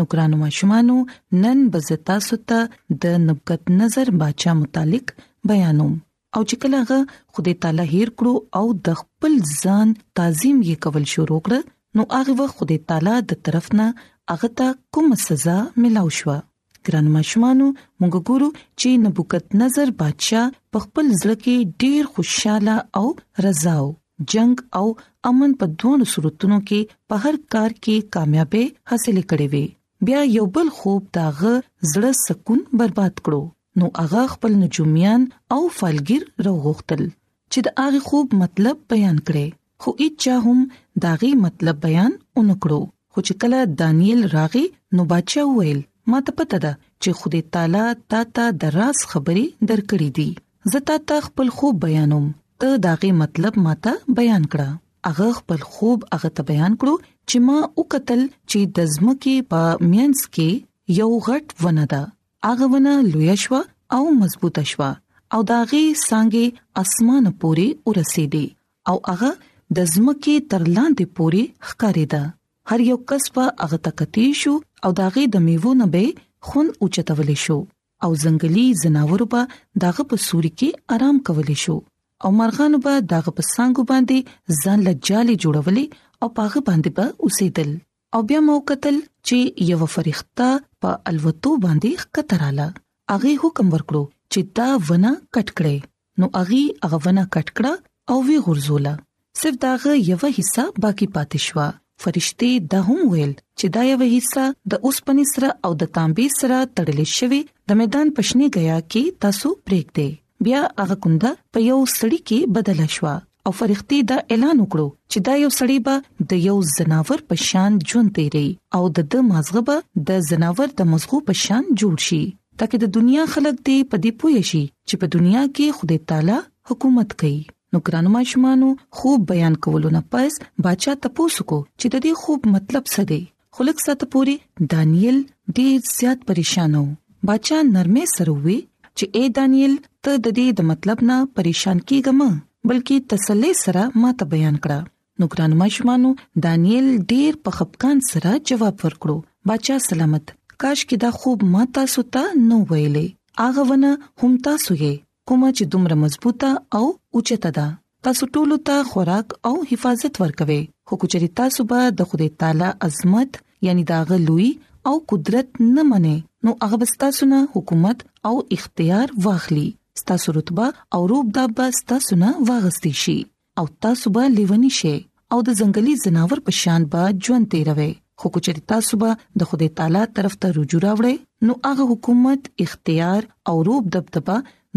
نو ګرانو ماشومانو نن بزتا ست د نبغت نظر باچا متعلق بیانوم او چې کله غ خدای تعالی هیر کړو او د خپل ځان تعظیم یې کول شروع کړ نو هغه وخت خدای تعالی د طرف نه هغه ته کوم سزا ملاو شو ګران ماشومانو موږ ګورو چې نبوکت نظر بادشاه په خپل ځل کې ډیر خوشاله او رضاو جنگ او امن په دوه صورتونو کې په هر کار کې کامیابی حاصل کړي وي بیا یو بل خوب داغه زړه سکون برباد کړو نو هغه خپل نجوميان او فالګر راغوښتل چې د هغه خوب مطلب بیان کړي خو اچا هم داغي مطلب بیان اونکړو خو چې کله دانیل راغی نو بادشاہ وویل ما ته پته ده چې خدای تعالی تا ته د راز خبرې درکړې دي زه تا ته خپل خوب بیانوم ته داغه مطلب ما ته بیان کړه هغه خپل خوب هغه ته بیان کړو چې ما وکتل چې د زمکه په مینس کې یو غټ ونه ده هغه ونه لوی شو او مضبوط شو او داغه سانګي اسمان پورې ورسېدي او هغه د زمکه تر لاندې پوري ښکارې ده هر یو کس په هغه تکتی شو او داغه د میوو نه به خون اوچتول شو او ځنګلي زناور به داغه په سوري کې آرام کول شو او مرغان به داغه په سانګو باندې ځان لجالي جوړولې او پاغه باندې به اوسېدل او بیا مو قتل چې یو فرښتہ په الوتو باندې خطراله اغه حکم ورکړو چې دا ونه کټ کړي نو اغه هغه ونه کټ کړه او وی غرزوله صرف داغه یو حصہ باقی پاتې شو فرشتي دا هم ویل چې دا یو حصہ د اوسپنې سره او د تانبې سره تړل شوی د میدان پښنی غیا کې تاسو پریک دی بیا هغه کونده په یو سړی کې بدل شوه او فرښتې دا اعلان وکړو چې دا یو سړی به د یو زناور په شان ژوند تیری او د د مازغه به د زناور د مزغو په شان جوړ شي ترڅو د دنیا خلک دې په دې پوه شي چې په دنیا کې خدای تعالی حکومت کوي نو ګرانو ماشومانو خوب بیان کولو نه پس بچا تاسو کو چې د دې خوب مطلب څه دی خلک ساته پوری دانیل ډیر زیات پریشان وو بچا نرمه سره وی چې اے دانیل ته د دې د مطلب نه پریشان کیګم بلکې تسلی سره ماته بیان کړه نو ګران ماشومانو دانیل ډیر په خپکان سره جواب ورکړو بچا سلامت کاش کې دا خوب ما تاسو ته نو ویلې اغه ونه هم تاسو یې کومه چې دومره مضبوطه او اوچته ده تاسو ټول ته خوراک او حفاظت ورکوي خو کچري تاسو به د خدای تعالی عظمت یعنی دا غلوي او قدرت نه منئ نو هغه بستا سونه حکومت او اختیار واخلي ستاسو رتبه او روب د بستا سونه واغستې شي او تاسو به لیونی شئ او د ځنګلي جناور په شان به ژوند تیروي خو کچري تاسو به د خدای تعالی طرف ته رجوع راوړئ نو هغه حکومت اختیار او روب دبدبه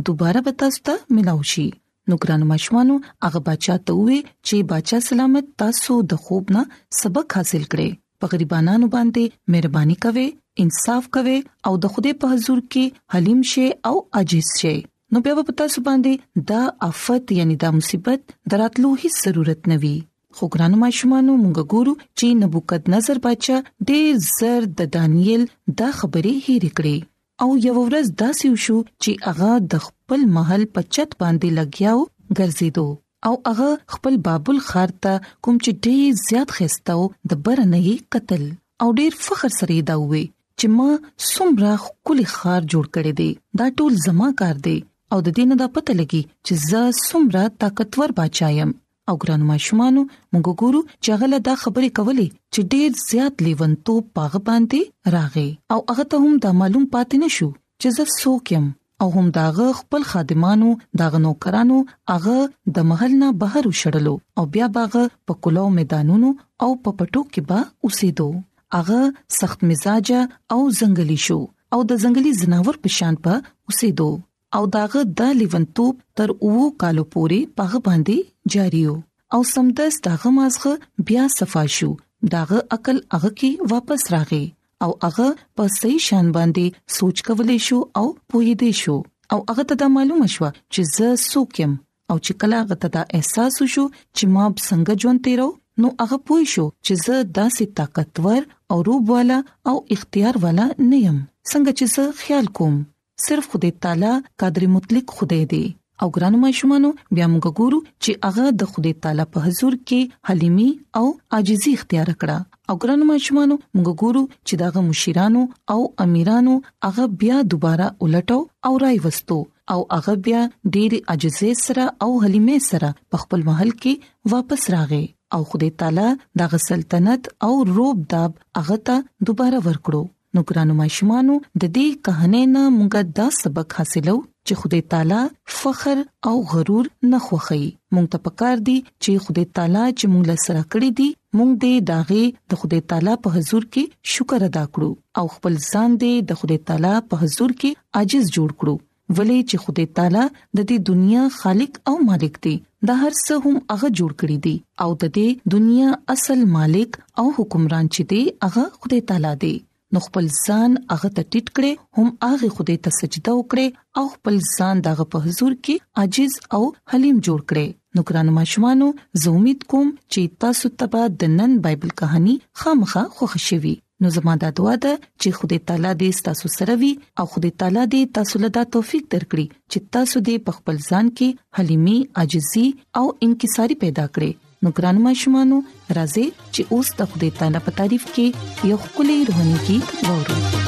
دوباره به تاسو ته ملاو شي نو ګران مشمانو هغه بچا ته وې چې بچا سلامت تاسو د خوب نه سبق حاصل کړئ په غریبانو باندې مهرباني کوي انصاف کوي او د خوده په حضور کې حلیم شي او عاجز شي نو بیا په تاسو باندې دا آفت یعنی دا مصیبت دراتلو هیڅ ضرورت نه وي خو ګرانو ماشومانو موږ ګورو چې نبوکد نظر بچا ډېر زر د دانیل دا خبرې هېرې کړې او یو ورځ داسې وشو چې هغه د خپل محل په چت باندې لګیاو ګرځیدو او هغه خپل بابل خار ته کوم چې ډیر زیات خستاو د برنې قتل او ډیر فخر سره دا وې چې ما سمرا خپل خار جوړ کړی دی دا ټول زما کار دی او د دې نه دا پته لګي چې زه سمرا طاقتور بچایم او ګرانو ماشومانو موږ ګورو چې هغه له دا خبرې کولې چې ډېر زیات لیونتو پاغه باندې راغې او هغه ته هم دا معلوم پاتې نشو چې زه څوک يم او هم داغه خپل خادمانو داغه نوکرانو هغه د محل نه بهر وشړلو او بیا باغه په کلو میدانونو او په پټو کې با اوسېدو هغه سخت مزاج او ځنګلي شو او د ځنګلي زناور په شان په اوسېدو او د هغه د لیونتوب تر اوو کالو پورې په هغه باندې جاری وو او سمدس دغه مازغه بیا صفا شو دغه عقل هغه کې واپس راغی او هغه په صحیح شان باندې سوچ کولې شو او پوهې دې شو او هغه ته دا معلومه شو چې زه سوکم او چې کله هغه ته دا احساس وشو چې ما څنګه ژوند تیرو نو هغه پوه شو چې زه داسې طاقتور او روب والا او اختیار والا نه يم څنګه چې زه خیال کوم صرف خدای تعالی قادر مطلق خدای دی او ګران ماشومانو بیا موږ ګورو چې هغه د خدای تعالی په حضور کې حلیمی او عاجزی اختیار کړه او ګران ماشومانو موږ ګورو چې دغه مشیرانو او امیرانو هغه بیا دوباره ولټو او راي وستو او هغه بیا ډېر عجزه سره او حلیمه سره په خپل محل کې واپس راغی او خدای تعالی دغه سلطنت او روب داب هغه ته دوباره ورکړو نو ګرانو ماشومانو د دې کہانې نه موږ دا سبق حاصلو چې خدای تعالی فخر او غرور نه خوخی مونږ ته پکار دي چې خدای تعالی چې مونږ له سره کړی دي مونږ دې داغه د خدای تعالی په حضور کې شکر ادا کړو او خپل ځان دې د خدای تعالی په حضور کې عاجز جوړ کړو ولې چې خدای تعالی د دې دنیا خالق او مالک دی دا هر څه هم هغه جوړ کړی دی او د دې دنیا اصل مالک او حکمران چې دی هغه خدای تعالی دی نو خپل ځان هغه ته ټیټ کړي هم هغه خدای ته سجده وکړي او خپل ځان دغه په حضور کې عاجز او حلیم جوړ کړي نو ګران ماشومانو زه امید کوم چې تاسو ته د نن بایبل کہانی خامخا خوښ شي نو زموږ د دعا ده چې خدای تعالی دې تاسو سره وي او خدای تعالی دې تاسو له دا توفیق درکړي چې تاسو دې په خپل ځان کې حلیمي عاجزي او انکساری پیدا کړئ نو ګران ماشومانو راځي چې اوس د خدای تعالی په تعریف کې یو خولي روحاني गीत وورو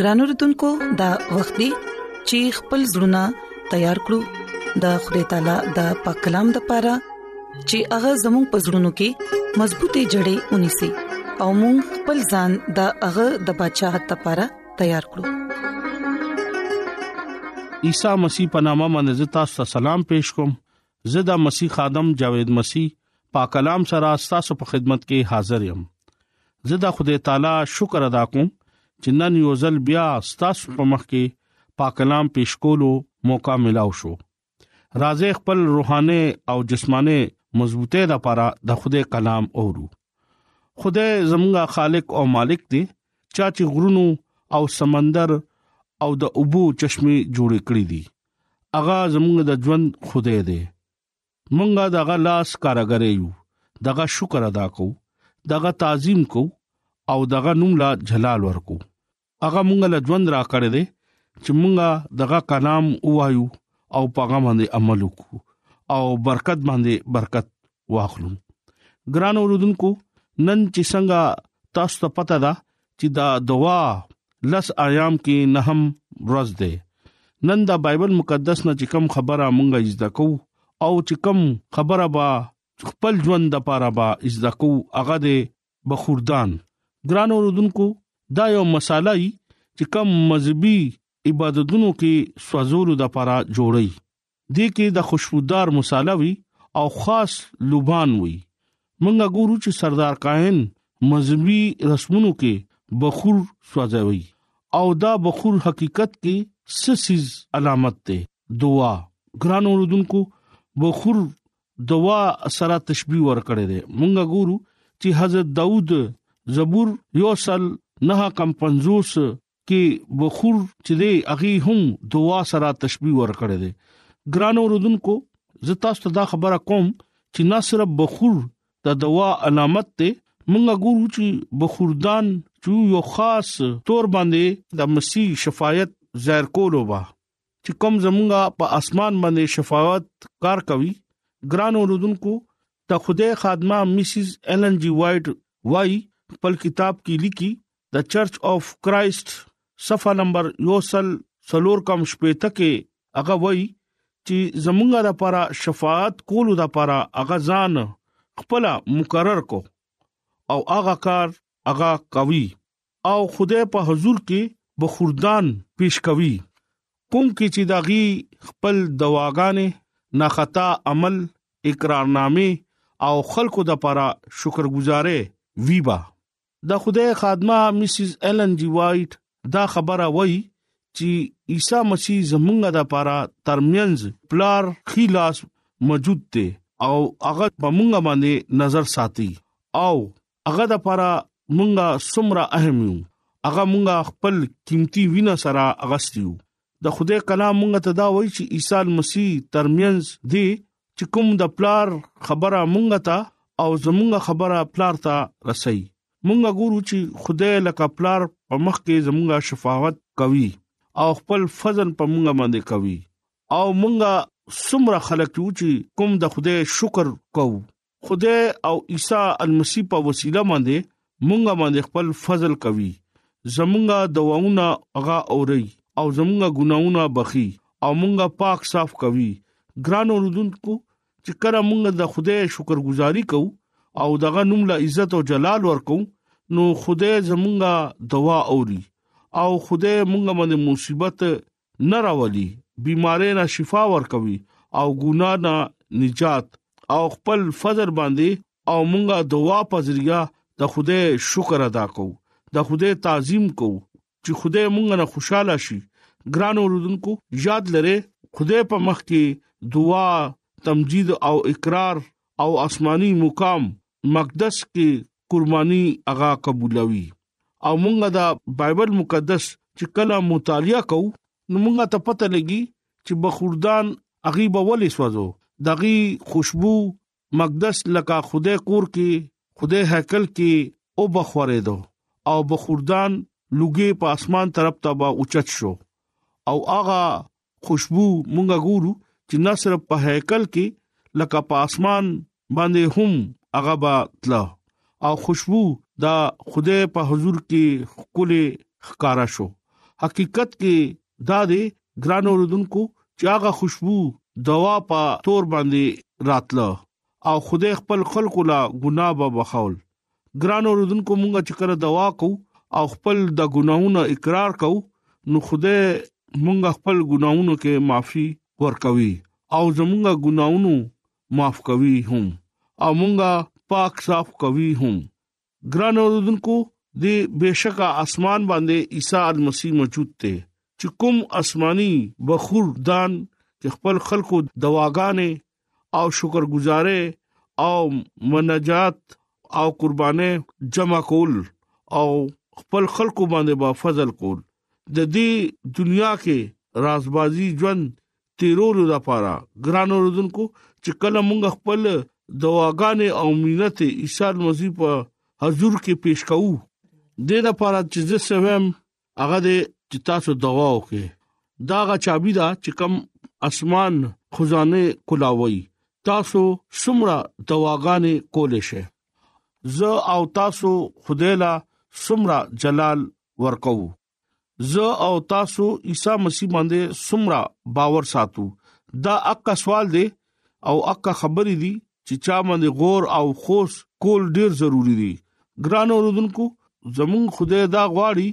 ګران اوردونکو د وخت دی چې خپل زړونه تیار کړو د خوري تعالی د پاک کلام د پاره چې هغه زموږ پزړونو کې مضبوطې جړې ونی سي او موږ خپل ځان د هغه د بچاغت لپاره تیار کړو عیسی مسیح په نامه باندې تاسو ته سلام پېښ کوم زه د مسیح خادم جاوید مسیح پاک کلام سره تاسو په خدمت کې حاضر یم زه د خدای تعالی شکر ادا کوم چې نن یو ځل بیا تاسو په مخ کې پاک کلام پیش کولو موقع ملاو شو راځي خپل روحاني او جسماني مضبوطه لپاره د خدای کلام اورو خدای زمونږه خالق او مالک دی چا چې غرونو او سمندر او د اوبو چشمه جوړ کړې دي اغا زمونږ د ژوند خدای دی مونږه دغه لاس کارګر یو دغه شکر ادا کو دغه تعظیم کو او دغه نوم لا جلال ورکو هغه مونږ له ژوند را کړی دی چې مونږه دغه کلام وایو او پاغه باندې عمل وکړو او برکت باندې برکت واخلو ګران اوردونکو نن چې څنګه تاسو ته پته ده چې دا دوا لس ایام کې نه هم ورځ ده نن دا بایبل مقدس نه چې کم خبره مونږه زده کو او چې کم خبره با خپل ژوند د پاره با زده کو هغه د بخوردان ګران اوردونکو دا یو مساله ای چې کم مذهبي عبادتونو کې سوځولو د لپاره جوړي دي کې د خوشبودار مصالحه وي او خاص لوبان وي منګه ګورو چې سردار کاهن مذهبي رسمونو کې بخور سوځوي او دا بخور حقیقت کې سسیز علامت ده دعا ګران اوردونکو بخور دوا سره تشبيه ورکړي دي مونږه ګورو چې حضرت داوود زبور یو سل نه کم 50 کې بخور چې دی اغي هم دوا سره تشبيه ورکړي دي ګران اوردونکو زتا ست دا خبره کوم چې نه صرف بخور د دوا علامت ته مونږه ګورو چې بخوردان چې یو خاص تور باندې د مسیح شفاعت ظاهر کولو با چې کوم زمونږه په اسمان باندې شفاعت کار کوي ګران اوردونکو ته خوده خادمه میسز ایلن جی وایټ وای خپل کتاب کې لیکي د چرچ اف کرایست صفه نمبر یوسل سلور کم شپېته کې هغه وای چې زمونږه د لپاره شفاعت کولو د لپاره هغه ځان خپل مقرر کو او هغه کار هغه کوي او خدای په حضور کې بخوردان پیش کوي کوم کې چې داغي خپل دواګانې ناخطا عمل اقرارنامه او خلکو د لپاره شکرګزارې ویبا د خدای خادمه مسز ایلن جی وایټ دا خبره وای چې عیسی مسیح زمونږ د لپاره ترمنځ پلار خلاص موجود دی او هغه په مونږ باندې نظر ساتي او هغه د پاره مونږه سمره اهم یو هغه مونږه خپل قیمتي وینا سره اغستیو د خدای کلام مونږ ته دا وایي چې عیسی مسیح ترمنځ دی چې کوم د پلار خبره مونږ ته او زمونږ خبره پلار ته رسي مونږه ګورو چې خدای لکه پلار په مخ کې زمونږه شفاعت کوي او خپل فضل په مونږه باندې کوي او مونږه سمره خلک یو چې کوم د خدای شکر کوو خدای او عیسی المسی په وسیله باندې مونږه باندې خپل فضل کوي زمونږه دواونه هغه اوري او زمونږه ګناونه بخي او مونږه پاک صاف کوي ګران اوردونکو چې کله مونږه د خدای شکرګزاري کوو او دغه نوم له عزت او جلال ورکو نو خدای زمونږه دوا اوري او خدای مونږه باندې مصیبت نه راولي بيمارۍ نه شفا ورکوي او ګنا نه نجات او خپل فضل باندې او مونږه دعا په ذریعہ د خوده شکر ادا کو د خوده تعظیم کو چې خوده مونږ نه خوشاله شي ګران اوردونکو یاد لره خوده په مخ کې دعا تمجید او اقرار او آسماني مقام مقدس کې قرباني هغه قبولوي او موږ دا بایبل مقدس چې کله مطالعه کوو نو موږ ته پته لګي چې بخوردان اغي به ولې سوځو دغي خوشبو مقدس لکه خدای کور کې خدای هیکل کې او بخورې دو او بخوردان لوګي په اسمان طرف ته با اوچت شو او هغه خوشبو مونږه ګورو چې نه صرف په هیکل کې لکه په اسمان باندې هم هغه با تلا او خوشبو دا خدای په حضور کې خولې ښکارا شو حقیقت کې دا دی ګران اوردونکو چې هغه خوشبو دوا په تور باندې راتله او خدای خپل خلکو لا ګناه به بخول ګران اوردونکو مونږه چې کړه دوا کو او خپل د ګناونو اقرار کو نو خوده مونږه خپل ګناونو کې معافي ورکوي او زمونږه ګناونو معاف کوي هم او مونږه پاک صاف کوي هم ګران اوردونکو دی بشکا اسمان باندې عیسی المسی موجود ته چې کوم آسماني بخور دان چې خپل خلکو دواګانې او شکرګزاري او مناجات او قرباني جمع کول او خپل خلکو باندې با فضل کول د دې دنیا کې رازبازي ژوند تیرولو لپاره ګران اوردونکو چې کله موږ خپل دواګانې او مينت عيسى مسیح په حضور کې پیش کوو د لپاره چې زسوم هغه دې چې تاسو دوا وکړي دا غا چابي دا چې کم اسمان خزانه کولاوي تاسو سمرا دواګانې کولې شي زه او تاسو خدای لا سمرا جلال ورکو زه او تاسو عیسی مسیح باندې سمرا باور ساتو دا اکا سوال دی او اکا خبرې دي چې چا باندې غور او خوش کول ډیر ضروری دي ګران اوردونکو زمون خدای دا غواړي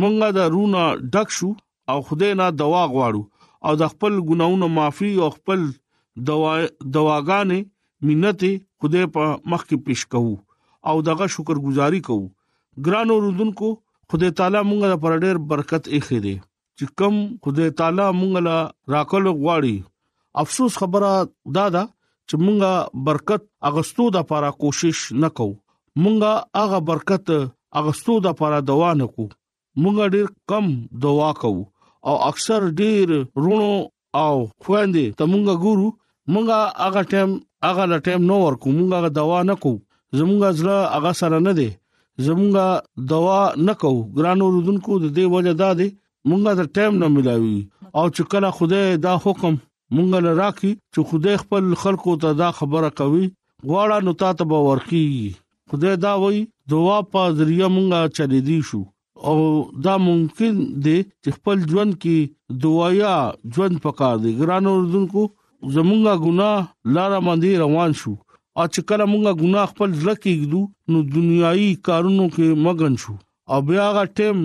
مونږه د رونا ډک شو او خدای نه دوا غواړو او د خپل ګناونو معافي او خپل دوا دواګانې مينته خدای په مخ کې پیش کوو او دغه شکرګزاري کوو ګران اوردونکو خدای تعالی مونږه پر ډیر برکت یې خېده چې کم خدای تعالی مونږ لا راکول غواړي افسوس خبره دا ده چې مونږه برکت اغستو د لپاره کوشش نکو مونږه هغه برکت اغستو د لپاره دوا نکو مونږه ډیر کم دوا کوو او اکثر ډیر رونو او خويندې ته مونږه ګورو مونږه هغه ټیم هغه لا ټیم نو ورکو مونږه هغه دوا نه کو زمونږه زړه هغه سره نه دی زمونږه دوا نه کو ګرانو رودونکو د دې وجه دا دی مونږه د ټیم نه ملاوي او چې کله خوده دا حکم مونږه لراکي چې خوده خپل خلکو ته دا خبره کوي غواړه نو تاسو به ورکی خوده دا وای دوا په ذریعہ مونږه چلې دي شو او دا ممکن دی چې خپل ژوند کې دوايا ژوند پکار دی ګران اوردونکو زمونږه ګناه لار باندې روان شو او چې کله مونږه ګناه خپل ځل کېږو نو دنیایي کارونو کې مګن شو او بیا غا ټیم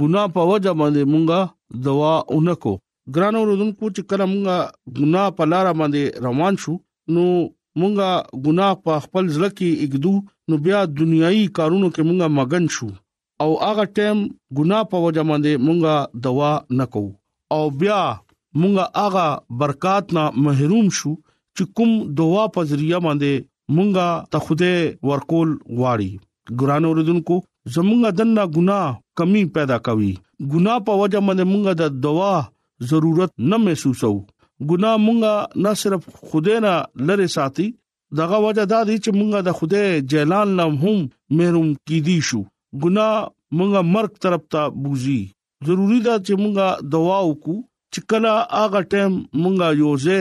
ګناه په وجه باندې مونږه دوا اونکو ګران اوردونکو چې کله مونږه ګناه په لار باندې روان شو نو مونږه ګناه په خپل ځل کې اګدو نو بیا دنیایي کارونو کې مونږه مګن شو او هغه ټیم ګناه په وجه باندې مونږه دوا نکو او بیا مونږه هغه برکات نه محروم شو چې کوم دوا په ذریعہ باندې مونږه ته خوده ورکول غواړي ګران اوردونکو زمونږه دنه ګناه کمی پیدا کوي ګناه په وجه باندې مونږه د دوا ضرورت نه محسوسو ګناه مونږه نه صرف خوده نه لری ساتي دغه وجه دا دی چې مونږه د خوده جلال نه هم محروم کیدی شو ګناه مونږه مرګ طرف ته بوزي ضروری ده چې مونږه دعا وکړو چې کله هغه ټیم مونږه یوځه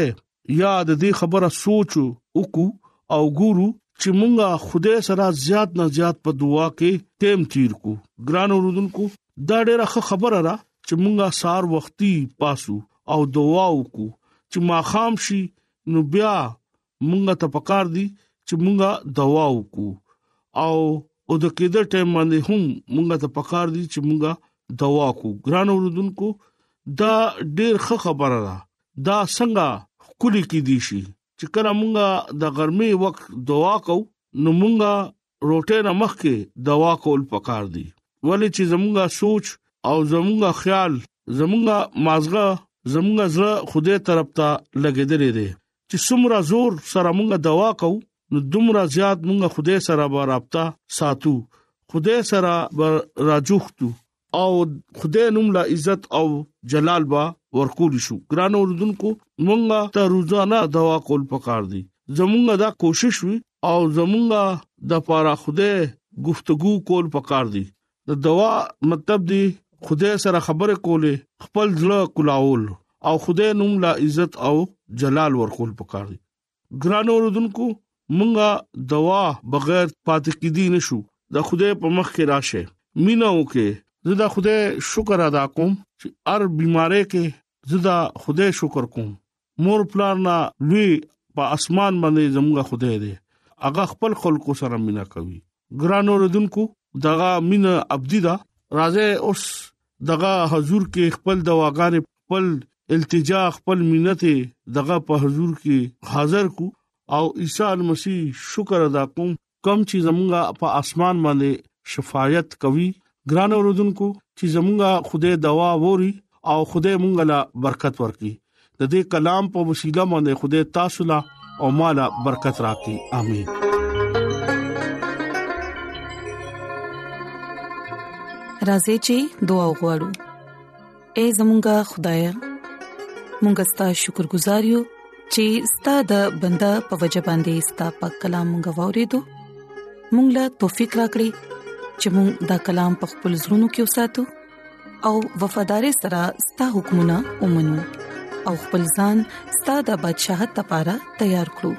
یا د دې خبره سوچ وکړو او ګورو چې مونږه خوده سره زیات نه زیات په دعا کې ټیم تیر کو ګران اوردونکو دا ډیره خبره را چې مونږه سار وختي پاسو او دعا وکړو چې ما خام شي نو بیا مونږه ته پکار دي چې مونږه دوا وکړو او او د کېده ټیم باندې هم مونږه ته پکار دي چې مونږه دوا کو ګران اوردونکو دا ډېر ښه خبره ده دا څنګه خولي کې دي شي چې کله مونږه د ګرمي وخت دوا کو نو مونږه روټه نه مخکې دوا کول پکار دي ولې چې زموږه سوچ او زموږه خیال زموږه مازغه زموږه زړه خوده طرف ته لګیدلې دي چې څومره زور سره موږ دوا کو نو دومره زیات موږ خوده سره به رابطه ساتو خوده سره به راجوختو او خدای نوم لا عزت او جلال با ورکول شو ګران اوردونکو مونږه ته روزانه دوا کول پکار دي زمونږه دا کوشش وي او زمونږه د پاره خدای گفتگو کول پکار دي د دوا مطلب دی خدای سره خبره کوله خپل ځړه کولاول او خدای نوم لا عزت او جلال ورکول پکار دي ګران اوردونکو مونږه دوا بغیر پاتې کیدی نشو د خوده په مخ کې راشه مینا وکي زه د خوده شکر ادا کوم چې هر بيمارۍ کې زه د خوده شکر کوم مور پلار نه لوی په اسمان باندې زموږه خوده دی هغه خپل خلکو سره مینا کوي ګران اوردونکو دغه مینا ابدی دا راځي اوس دغه حضور کې خپل دواګانې خپل التجا خپل منت دغه په حضور کې حاضر کو او عیسی مسیح شکر ادا کوم کم چې زمونږه په اسمان باندې شفاعت کوي ګران اوردونکو چې زمونږه خوده دوا ووري او خوده مونږه لا برکت ورکړي د دې کلام په وسیله باندې خوده تاسو لا او مالا برکت راکړي امين راځي چې دعا وغوړو اے زمونږ خدای مونږ ستاسو شکر گزار یو چې ستاسو د بندا په وجبان دي ستاسو په کلام مونږ وورېدو مونږ لا توفيق راکړي چې مونږ دا کلام په خپل زړونو کې وساتو او وفادار سره ستاسو حکمونه ومنو او خپل ځان ستاسو د بدشاهت لپاره تیار کړو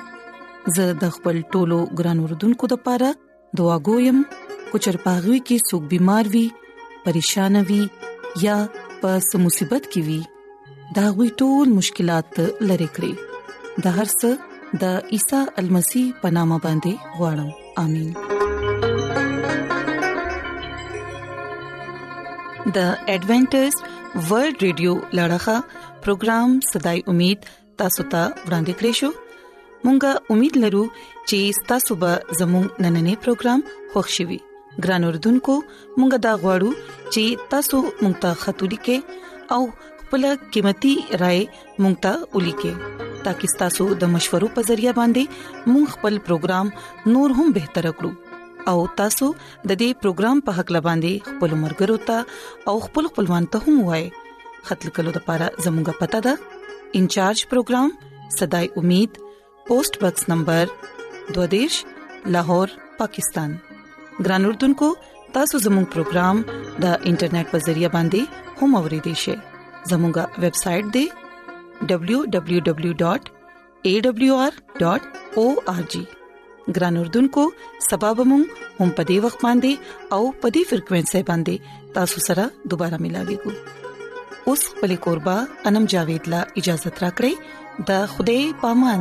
زه د خپل ټولو ګران وردونکو لپاره دعا کوم کو چر پاغوي کې سګ بيمار وي پریشان وي یا په سمصيبت کې وي دا غوي ټول مشکلات لری کړی د هر څه د عیسی المسی پنامه باندې وړم امين د ایڈونچر ورلد رادیو لړغا پروگرام صداي امید تاسو ته ورانده کړی شو مونږه امید لرو چې تاسو به زموږ نننې پروګرام خوښ شوي ګران اردوونکو مونږه دا غواړو چې تاسو مونږ ته خاطري کې او خپل قیمتي رائے مونږ ته ولي کې ترڅو تاسو د مشورو په ذریعہ باندې مونږ خپل پروګرام نور هم بهتر کړو او تاسو د دې پروګرام په حق لباندي خپل مرګرو ته او خپل خپلوان ته هم وایي خپل کلو د پاره زموږه پته ده انچارج پروگرام صداي امید پوسټ باکس نمبر 22 لاهور پاکستان ګران اردوونکو تاسو زموږ پروگرام د انټرنیټ په ذریعہ باندې هم اوريدي شئ زموږه ویب سټ د www.awr.org awr.org ګران اردوونکو سبب مون هم پدی وخت باندې او پدی فریکوينسي باندې تاسو سره دوپاره ملاوي کو اوس په لیکوربا انم جاوید لا اجازه ترا کړی د خوده پامان